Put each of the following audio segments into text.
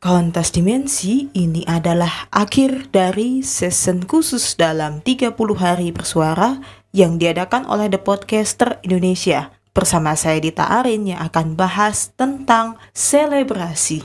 Kontes Dimensi ini adalah akhir dari season khusus dalam 30 hari bersuara yang diadakan oleh The Podcaster Indonesia. Bersama saya Dita Arin yang akan bahas tentang selebrasi.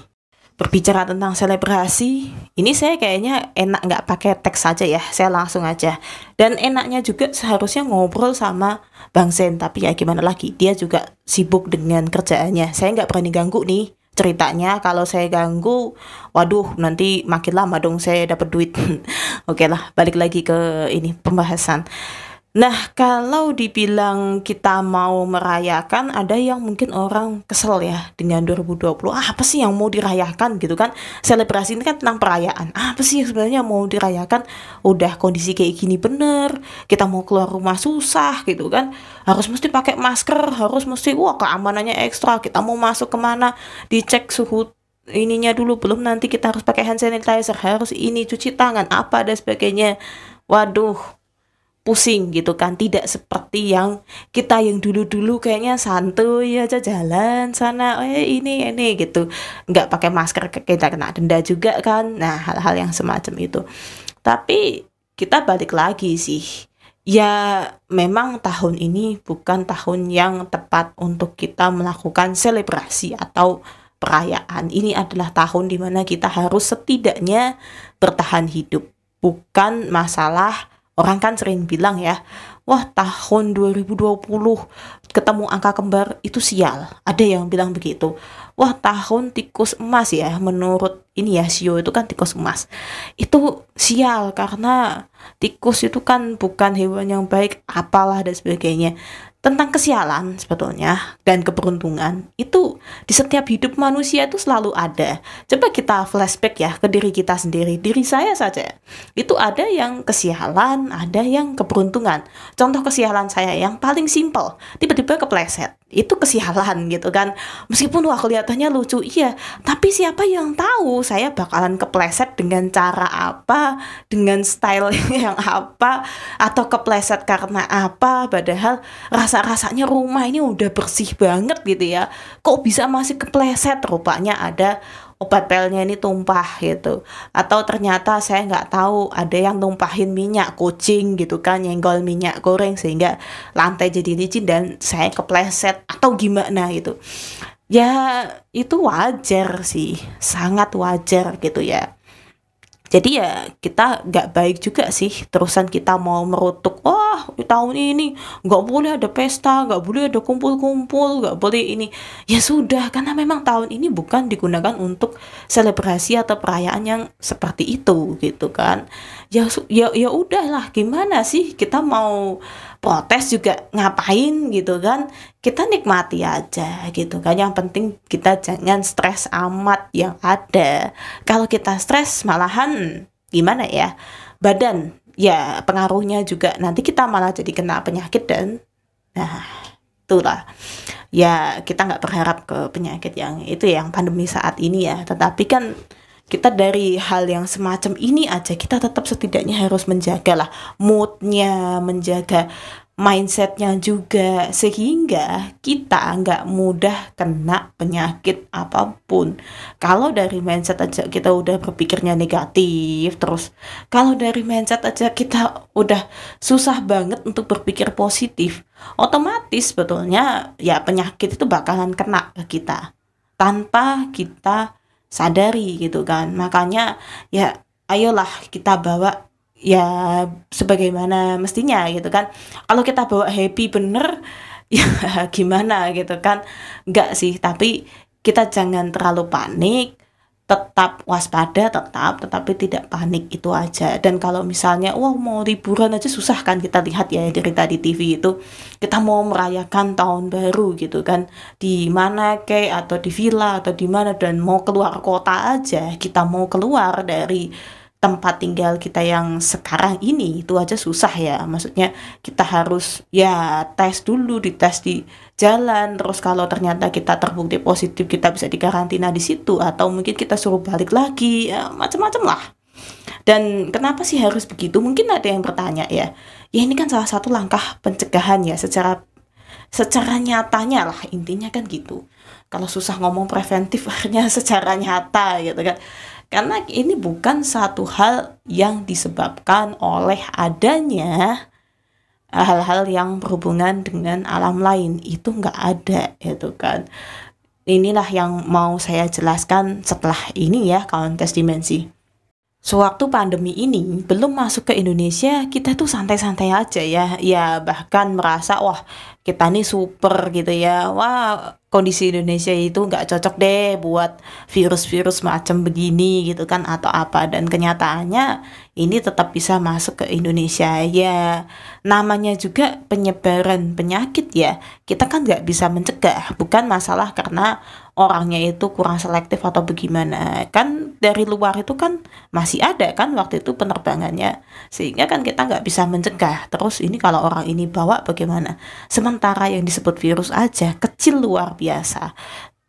Berbicara tentang selebrasi, ini saya kayaknya enak nggak pakai teks saja ya, saya langsung aja. Dan enaknya juga seharusnya ngobrol sama Bang Sen, tapi ya gimana lagi, dia juga sibuk dengan kerjaannya. Saya nggak berani ganggu nih ceritanya kalau saya ganggu waduh nanti makin lama dong saya dapat duit. Oke lah balik lagi ke ini pembahasan Nah, kalau dibilang kita mau merayakan, ada yang mungkin orang kesel ya dengan 2020. Ah, apa sih yang mau dirayakan gitu kan? Selebrasi ini kan tentang perayaan. Ah, apa sih yang sebenarnya mau dirayakan? Udah kondisi kayak gini bener, kita mau keluar rumah susah gitu kan? Harus mesti pakai masker, harus mesti wah keamanannya ekstra. Kita mau masuk ke mana, dicek suhu ininya dulu belum nanti kita harus pakai hand sanitizer harus ini cuci tangan apa dan sebagainya waduh pusing gitu kan. Tidak seperti yang kita yang dulu-dulu kayaknya santuy aja jalan sana eh ini ini gitu. Nggak pakai masker kita kena denda juga kan. Nah hal-hal yang semacam itu. Tapi kita balik lagi sih. Ya memang tahun ini bukan tahun yang tepat untuk kita melakukan selebrasi atau perayaan. Ini adalah tahun di mana kita harus setidaknya bertahan hidup. Bukan masalah Orang kan sering bilang ya, wah tahun 2020 ketemu angka kembar itu sial. Ada yang bilang begitu. Wah tahun tikus emas ya, menurut ini ya Sio itu kan tikus emas. Itu sial karena tikus itu kan bukan hewan yang baik apalah dan sebagainya tentang kesialan sebetulnya dan keberuntungan itu di setiap hidup manusia itu selalu ada. Coba kita flashback ya ke diri kita sendiri, diri saya saja. Itu ada yang kesialan, ada yang keberuntungan. Contoh kesialan saya yang paling simpel, tiba-tiba kepleset. Itu kesialan gitu kan. Meskipun wah kelihatannya lucu, iya. Tapi siapa yang tahu saya bakalan kepleset dengan cara apa, dengan style yang apa, atau kepleset karena apa, padahal rasa rasa-rasanya rumah ini udah bersih banget gitu ya. Kok bisa masih kepleset? Rupanya ada obat pelnya ini tumpah gitu. Atau ternyata saya nggak tahu ada yang tumpahin minyak kucing gitu kan nyenggol minyak goreng sehingga lantai jadi licin dan saya kepleset atau gimana gitu. Ya itu wajar sih. Sangat wajar gitu ya jadi ya kita nggak baik juga sih. Terusan kita mau merutuk wah tahun ini nggak boleh ada pesta nggak boleh ada kumpul-kumpul nggak boleh ini. Ya sudah karena memang tahun ini bukan digunakan untuk selebrasi atau perayaan yang seperti itu gitu kan. Ya ya ya udahlah gimana sih kita mau protes juga ngapain gitu kan kita nikmati aja gitu kan. Yang penting kita jangan stres amat yang ada. Kalau kita stres malahan gimana ya badan ya pengaruhnya juga nanti kita malah jadi kena penyakit dan nah itulah. Ya kita nggak berharap ke penyakit yang itu yang pandemi saat ini ya. Tetapi kan kita dari hal yang semacam ini aja kita tetap setidaknya harus menjaga lah moodnya menjaga mindsetnya juga sehingga kita nggak mudah kena penyakit apa pun. Kalau dari mindset aja kita udah berpikirnya negatif terus kalau dari mindset aja kita udah susah banget untuk berpikir positif otomatis sebetulnya ya penyakit itu bakalan kena ke kita. Tanpa kita sadari gitu kan. Makanya ya ayolah kita bawa ya sebagaimana mestinya gitu kan. Kalau kita bawa happy bener ya gimana gitu kan. Enggak sih tapi kita jangan terlalu panik tetap waspada tetap tetapi tidak panik itu aja. Dan kalau misalnya wah mau liburan aja susah kan kita lihat ya dari tadi TV itu. Kita mau merayakan tahun baru gitu kan. Di mana kayak atau di villa atau di mana dan mau keluar kota aja. Kita mau keluar dari tempat tinggal kita yang sekarang ini itu aja susah ya. Maksudnya kita harus ya tes dulu dites di jalan terus kalau ternyata kita terbukti positif kita bisa dikarantina di situ atau mungkin kita suruh balik lagi ya, macam-macam lah. Dan kenapa sih harus begitu? Mungkin ada yang bertanya ya. Ya ini kan salah satu langkah pencegahan ya secara secara nyatanya lah intinya kan gitu. Kalau susah ngomong preventif akhirnya secara nyata gitu kan karena ini bukan satu hal yang disebabkan oleh adanya hal-hal yang berhubungan dengan alam lain. Itu nggak ada itu kan. Inilah yang mau saya jelaskan setelah ini ya kawan tes dimensi sewaktu pandemi ini belum masuk ke Indonesia kita tuh santai-santai aja ya. Ya bahkan merasa wah kita nih super gitu ya. Wah kondisi Indonesia itu nggak cocok deh buat virus-virus macam begini gitu kan atau apa. Dan kenyataannya ini tetap bisa masuk ke Indonesia ya namanya juga penyebaran penyakit ya. Kita kan nggak bisa mencegah. Bukan masalah karena orangnya itu kurang selektif atau bagaimana. Kan dari luar itu kan masih ada kan waktu itu penerbangannya. Sehingga kan kita nggak bisa mencegah. Terus ini kalau orang ini bawa bagaimana? Sementara yang disebut virus aja kecil luar biasa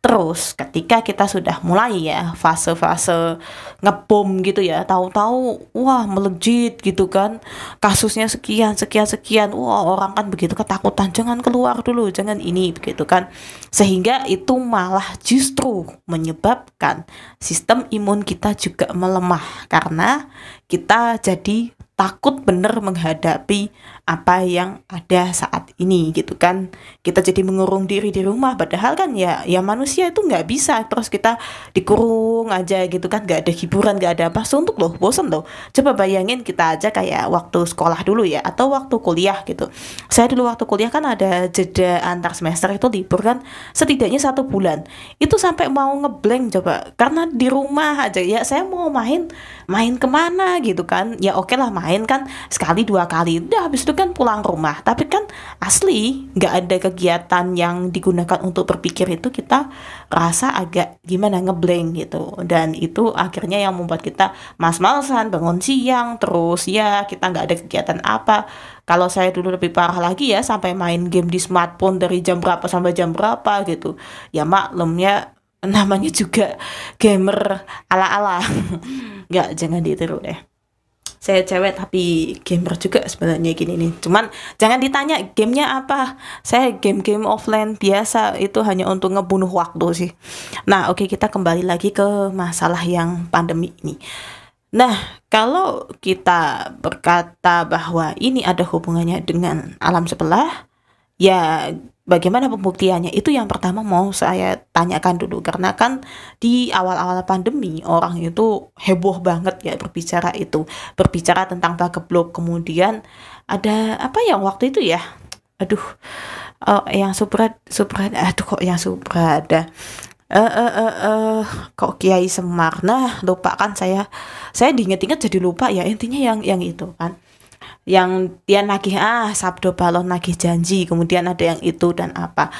Terus ketika kita sudah mulai ya fase-fase ngebom gitu ya, tahu-tahu wah melejit gitu kan. Kasusnya sekian sekian sekian. Wah, orang kan begitu ketakutan, jangan keluar dulu, jangan ini begitu kan. Sehingga itu malah justru menyebabkan sistem imun kita juga melemah karena kita jadi takut bener menghadapi apa yang ada saat ini gitu kan. Kita jadi mengurung diri di rumah padahal kan ya ya manusia itu nggak bisa. Terus kita dikurung aja gitu kan. Nggak ada hiburan nggak ada apa. Suntuk loh bosan loh. Coba bayangin kita aja kayak waktu sekolah dulu ya atau waktu kuliah gitu. Saya dulu waktu kuliah kan ada jeda antar semester itu libur kan setidaknya satu bulan. Itu sampai mau ngeblank coba karena di rumah aja. Ya saya mau main main ke mana gitu kan. Ya oke lah main main kan sekali dua kali. Udah habis itu kan pulang rumah tapi kan asli nggak ada kegiatan yang digunakan untuk berpikir itu kita rasa agak gimana ngeblank gitu. Dan itu akhirnya yang membuat kita mas-malsan bangun siang terus ya kita nggak ada kegiatan apa. Kalau saya dulu lebih parah lagi ya sampai main game di smartphone dari jam berapa sampai jam berapa gitu. Ya maklumnya namanya juga gamer ala-ala. Nggak jangan ditiru deh saya cewek tapi gamer juga sebenarnya gini nih. Cuman jangan ditanya gamenya apa. Saya game-game offline biasa itu hanya untuk ngebunuh waktu sih. Nah oke okay, kita kembali lagi ke masalah yang pandemi ini. Nah kalau kita berkata bahwa ini ada hubungannya dengan alam sebelah ya bagaimana pembuktiannya? Itu yang pertama mau saya tanyakan dulu. Karena kan di awal-awal pandemi orang itu heboh banget ya berbicara itu. Berbicara tentang blog kemudian ada apa yang waktu itu ya? Aduh uh, yang super super aduh kok yang super ada eh uh, uh, uh, uh, kok Kiai Semar? Nah lupa kan saya. Saya diinget-inget jadi lupa ya intinya yang yang itu kan yang dia nagih ah sabdo balon nagih janji kemudian ada yang itu dan apa.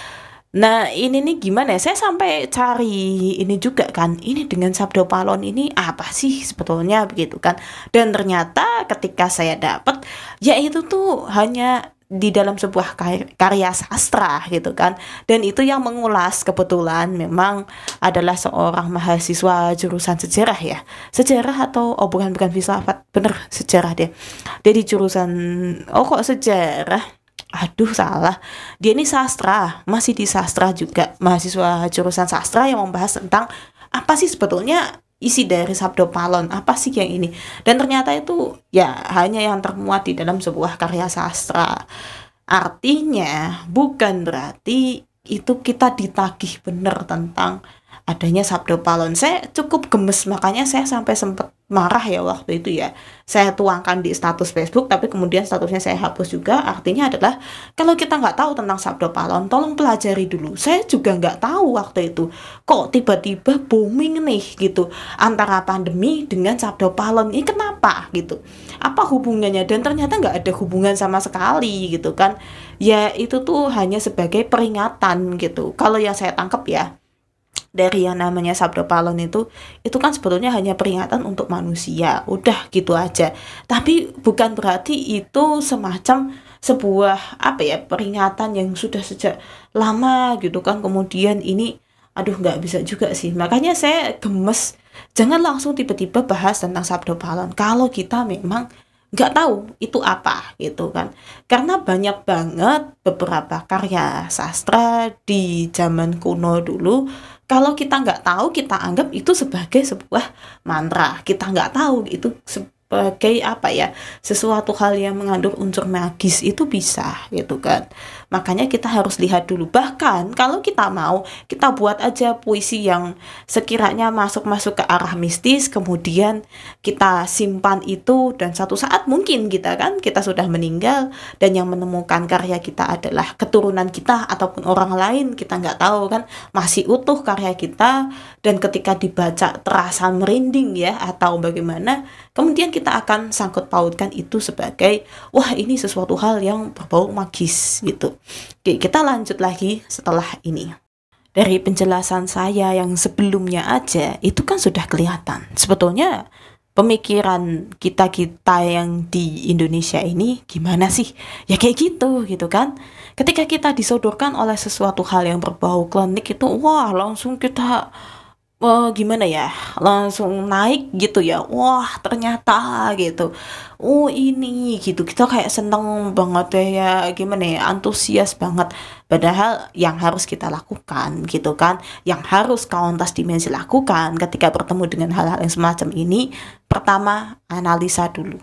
Nah ini nih gimana ya? Saya sampai cari ini juga kan ini dengan sabdo palon ini apa sih sebetulnya? Begitu kan. Dan ternyata ketika saya dapat ya itu tuh hanya di dalam sebuah karya sastra gitu kan. Dan itu yang mengulas kebetulan memang adalah seorang mahasiswa jurusan sejarah ya. Sejarah atau oh bukan bukan filsafat. Bener sejarah dia. Dia di jurusan oh kok sejarah? Aduh salah. Dia ini sastra masih di sastra juga. Mahasiswa jurusan sastra yang membahas tentang apa sih sebetulnya isi dari Sabdo Palon. Apa sih yang ini? Dan ternyata itu ya hanya yang termuat di dalam sebuah karya sastra. Artinya bukan berarti itu kita ditagih benar tentang adanya Sabdo Palon saya cukup gemes makanya saya sampai sempat marah ya waktu itu ya. Saya tuangkan di status Facebook tapi kemudian statusnya saya hapus juga. Artinya adalah kalau kita nggak tahu tentang Sabdo Palon tolong pelajari dulu. Saya juga nggak tahu waktu itu kok tiba-tiba booming nih gitu antara pandemi dengan Sabdo Palon ini kenapa gitu? Apa hubungannya? Dan ternyata nggak ada hubungan sama sekali gitu kan? Ya itu tuh hanya sebagai peringatan gitu. Kalau yang saya tangkap ya dari yang namanya sabdo palon itu itu kan sebetulnya hanya peringatan untuk manusia. Udah gitu aja. Tapi bukan berarti itu semacam sebuah apa ya peringatan yang sudah sejak lama gitu kan. Kemudian ini aduh nggak bisa juga sih. Makanya saya gemes. Jangan langsung tiba-tiba bahas tentang sabdo palon kalau kita memang nggak tahu itu apa gitu kan. Karena banyak banget beberapa karya sastra di zaman kuno dulu kalau kita nggak tahu kita anggap itu sebagai sebuah mantra. Kita nggak tahu itu sebagai apa ya sesuatu hal yang mengandung unsur magis itu bisa gitu kan makanya kita harus lihat dulu bahkan kalau kita mau kita buat aja puisi yang sekiranya masuk-masuk ke arah mistis kemudian kita simpan itu dan satu saat mungkin kita kan kita sudah meninggal dan yang menemukan karya kita adalah keturunan kita ataupun orang lain kita nggak tahu kan masih utuh karya kita dan ketika dibaca terasa merinding ya atau bagaimana kemudian kita akan sangkut pautkan itu sebagai wah ini sesuatu hal yang berbau magis gitu. Oke, kita lanjut lagi setelah ini. Dari penjelasan saya yang sebelumnya aja itu kan sudah kelihatan. Sebetulnya pemikiran kita-kita yang di Indonesia ini gimana sih? Ya kayak gitu gitu kan. Ketika kita disodorkan oleh sesuatu hal yang berbau klinik itu wah langsung kita uh, gimana ya langsung naik gitu ya. Wah ternyata gitu. Oh ini gitu. Kita kayak seneng banget ya gimana ya antusias banget. Padahal yang harus kita lakukan gitu kan yang harus kauntas dimensi lakukan ketika bertemu dengan hal-hal yang semacam ini pertama analisa dulu.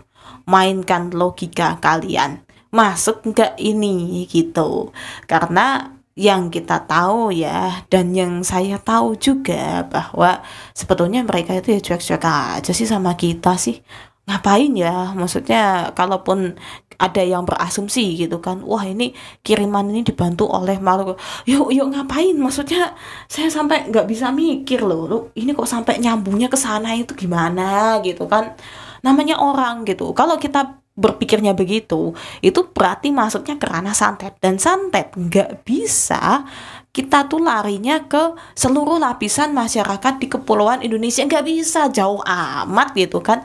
Mainkan logika kalian. Masuk nggak ini gitu. Karena yang kita tahu ya dan yang saya tahu juga bahwa sebetulnya mereka itu ya cuek-cuek aja sih sama kita sih. Ngapain ya? Maksudnya kalaupun ada yang berasumsi gitu kan wah ini kiriman ini dibantu oleh makhluk yuk yuk ngapain? Maksudnya saya sampai nggak bisa mikir loh lu ini kok sampai nyambungnya ke sana itu gimana? Gitu kan. Namanya orang gitu. Kalau kita berpikirnya begitu itu berarti masuknya ke ranah santet. Dan santet nggak bisa kita tuh larinya ke seluruh lapisan masyarakat di kepulauan Indonesia. Nggak bisa jauh amat gitu kan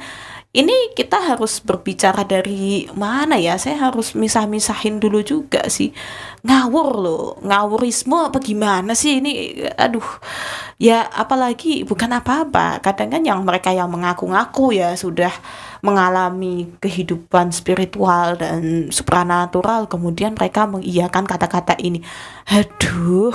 ini kita harus berbicara dari mana ya? Saya harus misah-misahin dulu juga sih. Ngawur loh. Ngawurisme apa gimana sih ini? Aduh. Ya apalagi bukan apa-apa. Kadang kan yang mereka yang mengaku-ngaku ya sudah mengalami kehidupan spiritual dan supranatural kemudian mereka mengiyakan kata-kata ini. Aduh.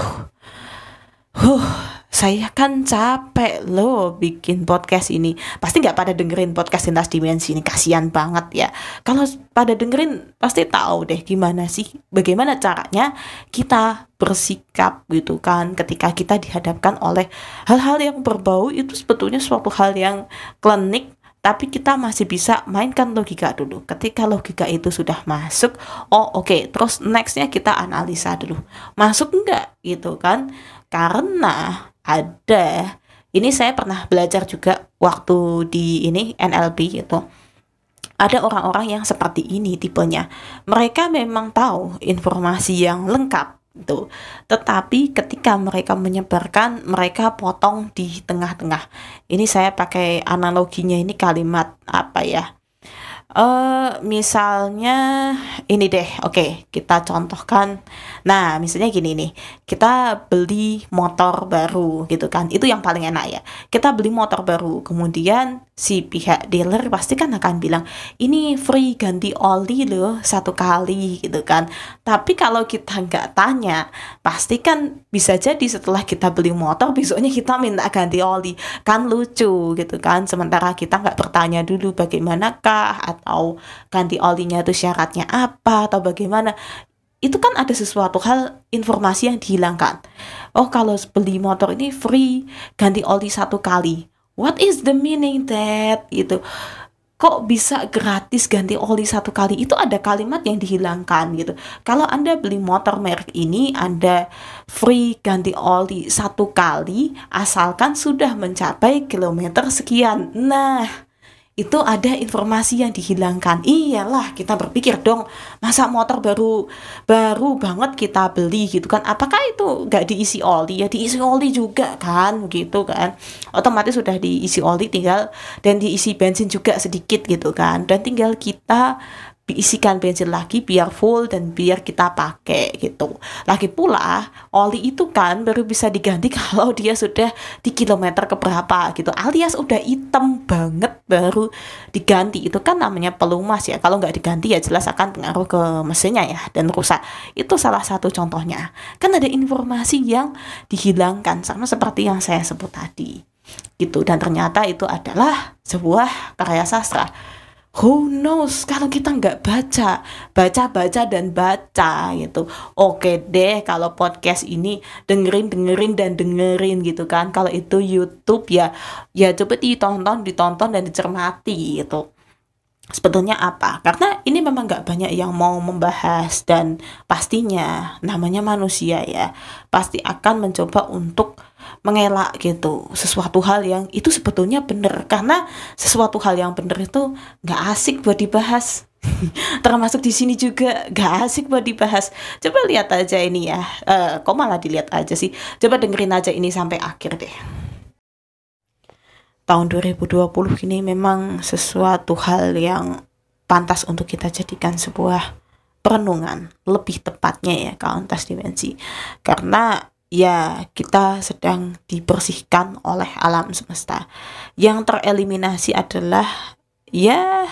Huh saya kan capek loh bikin podcast ini. Pasti nggak pada dengerin podcast lintas dimensi ini, kasihan banget ya. Kalau pada dengerin pasti tahu deh gimana sih, bagaimana caranya kita bersikap gitu kan ketika kita dihadapkan oleh hal-hal yang berbau itu sebetulnya suatu hal yang klinik tapi kita masih bisa mainkan logika dulu. Ketika logika itu sudah masuk, oh oke, okay. terus nextnya kita analisa dulu. Masuk enggak gitu kan? Karena ada. Ini saya pernah belajar juga waktu di ini NLP gitu. Ada orang-orang yang seperti ini tipenya. Mereka memang tahu informasi yang lengkap itu tetapi ketika mereka menyebarkan mereka potong di tengah-tengah. Ini saya pakai analoginya ini kalimat apa ya uh, misalnya ini deh oke okay, kita contohkan. Nah misalnya gini nih kita beli motor baru gitu kan itu yang paling enak ya. Kita beli motor baru kemudian si pihak dealer pasti kan akan bilang ini free ganti oli loh satu kali gitu kan tapi kalau kita nggak tanya pasti kan bisa jadi setelah kita beli motor besoknya kita minta ganti oli kan lucu gitu kan sementara kita nggak bertanya dulu bagaimanakah atau ganti olinya itu syaratnya apa atau bagaimana itu kan ada sesuatu hal informasi yang dihilangkan. Oh kalau beli motor ini free ganti oli satu kali. What is the meaning that? Itu kok bisa gratis ganti oli satu kali? Itu ada kalimat yang dihilangkan gitu. Kalau anda beli motor merek ini anda free ganti oli satu kali asalkan sudah mencapai kilometer sekian. Nah itu ada informasi yang dihilangkan. Iyalah kita berpikir dong masa motor baru baru banget kita beli gitu kan? Apakah itu nggak diisi oli? Ya diisi oli juga kan gitu kan? Otomatis sudah diisi oli tinggal dan diisi bensin juga sedikit gitu kan? Dan tinggal kita diisikan bensin lagi biar full dan biar kita pakai gitu. Lagi pula oli itu kan baru bisa diganti kalau dia sudah di kilometer keberapa gitu. Alias udah hitam banget baru diganti. Itu kan namanya pelumas ya. Kalau nggak diganti ya jelas akan pengaruh ke mesinnya ya dan rusak. Itu salah satu contohnya. Kan ada informasi yang dihilangkan sama seperti yang saya sebut tadi. Gitu dan ternyata itu adalah sebuah karya sastra who knows? Kalau kita nggak baca baca baca dan baca gitu. Oke deh kalau podcast ini dengerin dengerin dan dengerin gitu kan. Kalau itu YouTube ya ya coba ditonton ditonton dan dicermati gitu. Sebetulnya apa? Karena ini memang nggak banyak yang mau membahas dan pastinya namanya manusia ya pasti akan mencoba untuk mengelak gitu sesuatu hal yang itu sebetulnya benar karena sesuatu hal yang benar itu nggak asik buat dibahas. Termasuk di sini juga nggak asik buat dibahas. Coba lihat aja ini ya. Uh, kok malah dilihat aja sih? Coba dengerin aja ini sampai akhir deh. Tahun 2020 ini memang sesuatu hal yang pantas untuk kita jadikan sebuah perenungan. Lebih tepatnya ya kauntas dimensi. Karena ya kita sedang dibersihkan oleh alam semesta. Yang tereliminasi adalah ya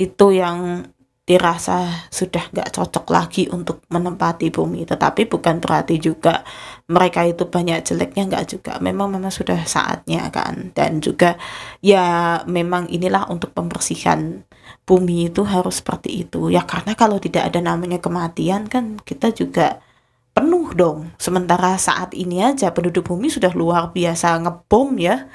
itu yang dirasa sudah gak cocok lagi untuk menempati bumi. Tetapi bukan berarti juga mereka itu banyak jeleknya nggak juga. Memang memang sudah saatnya kan? Dan juga ya memang inilah untuk pembersihan bumi itu harus seperti itu. Ya karena kalau tidak ada namanya kematian kan kita juga penuh dong. Sementara saat ini aja penduduk bumi sudah luar biasa ngebom ya,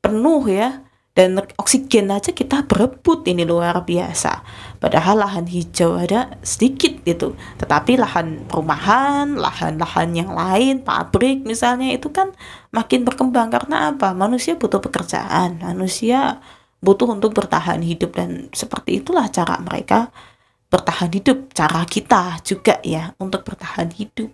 penuh ya. Dan oksigen aja kita berebut ini luar biasa. Padahal lahan hijau ada sedikit gitu. Tetapi lahan perumahan, lahan-lahan yang lain, pabrik misalnya itu kan makin berkembang karena apa? Manusia butuh pekerjaan, manusia butuh untuk bertahan hidup dan seperti itulah cara mereka bertahan hidup cara kita juga ya untuk bertahan hidup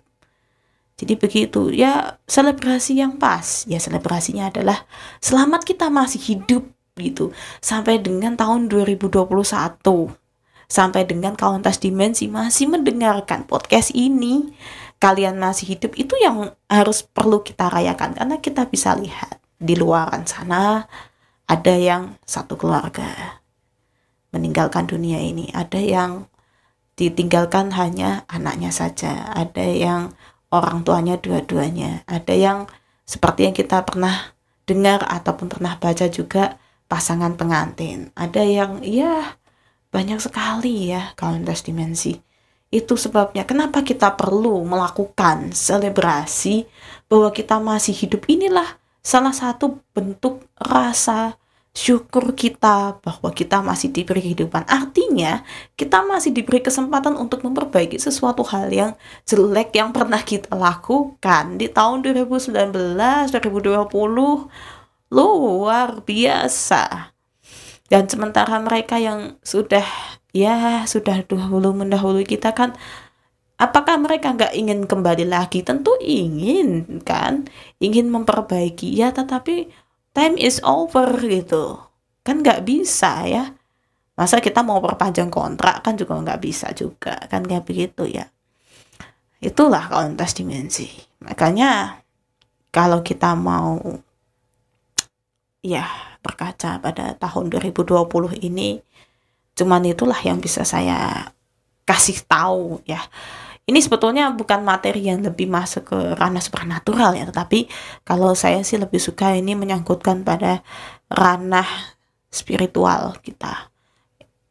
jadi begitu. Ya selebrasi yang pas. Ya selebrasinya adalah selamat kita masih hidup gitu. Sampai dengan tahun 2021 sampai dengan kauntas dimensi masih mendengarkan podcast ini. Kalian masih hidup itu yang harus perlu kita rayakan. Karena kita bisa lihat di luaran sana ada yang satu keluarga meninggalkan dunia ini. Ada yang ditinggalkan hanya anaknya saja. Ada yang orang tuanya dua-duanya. Ada yang seperti yang kita pernah dengar ataupun pernah baca juga pasangan pengantin. Ada yang ya banyak sekali ya kauntas dimensi. Itu sebabnya kenapa kita perlu melakukan selebrasi bahwa kita masih hidup. Inilah salah satu bentuk rasa syukur kita bahwa kita masih diberi kehidupan. Artinya, kita masih diberi kesempatan untuk memperbaiki sesuatu hal yang jelek yang pernah kita lakukan di tahun 2019, 2020. Luar biasa. Dan sementara mereka yang sudah ya sudah dahulu mendahului kita kan apakah mereka nggak ingin kembali lagi? Tentu ingin kan, ingin memperbaiki ya, tetapi time is over gitu. Kan nggak bisa ya. Masa kita mau perpanjang kontrak kan juga nggak bisa juga kan kayak begitu ya. Itulah kontes dimensi. Makanya kalau kita mau ya berkaca pada tahun 2020 ini cuman itulah yang bisa saya kasih tahu ya ini sebetulnya bukan materi yang lebih masuk ke ranah supernatural ya, tetapi kalau saya sih lebih suka ini menyangkutkan pada ranah spiritual kita.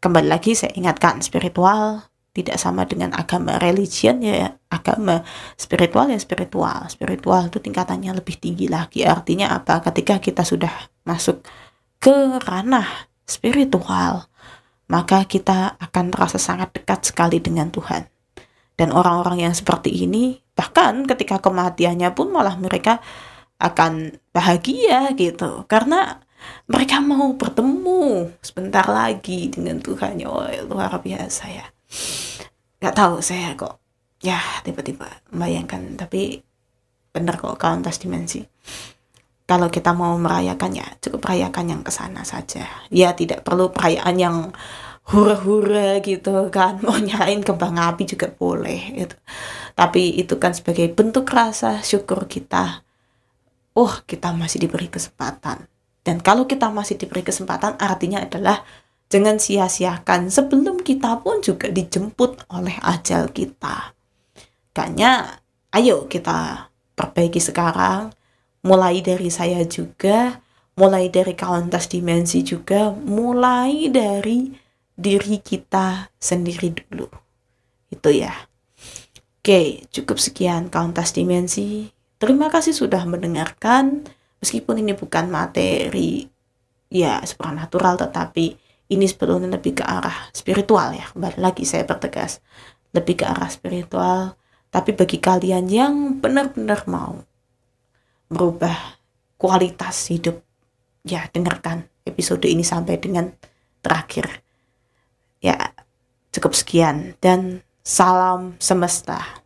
Kembali lagi saya ingatkan spiritual tidak sama dengan agama religion ya. Agama spiritual ya spiritual. Spiritual itu tingkatannya lebih tinggi lagi. Artinya apa? Ketika kita sudah masuk ke ranah spiritual maka kita akan terasa sangat dekat sekali dengan Tuhan dan orang-orang yang seperti ini bahkan ketika kematiannya pun malah mereka akan bahagia gitu. Karena mereka mau bertemu sebentar lagi dengan Tuhan. Ya oh, luar biasa ya. Nggak tahu saya kok. Ya tiba-tiba membayangkan. Tapi benar kok kauntas dimensi. Kalau kita mau merayakannya cukup rayakan yang ke sana saja. Ya tidak perlu perayaan yang hura-hura gitu kan mau nyalain kembang api juga boleh gitu. Tapi itu kan sebagai bentuk rasa syukur kita oh kita masih diberi kesempatan. Dan kalau kita masih diberi kesempatan artinya adalah jangan sia-siakan. Sebelum kita pun juga dijemput oleh ajal kita. Kayaknya ayo kita perbaiki sekarang. Mulai dari saya juga mulai dari kauntas dimensi juga mulai dari diri kita sendiri dulu. Itu ya. Oke cukup sekian kauntas dimensi. Terima kasih sudah mendengarkan. Meskipun ini bukan materi ya supernatural tetapi ini sebetulnya lebih ke arah spiritual ya. Kembali lagi saya pertegas lebih ke arah spiritual. Tapi bagi kalian yang benar-benar mau merubah kualitas hidup ya dengarkan episode ini sampai dengan terakhir ya cukup sekian. Dan salam semesta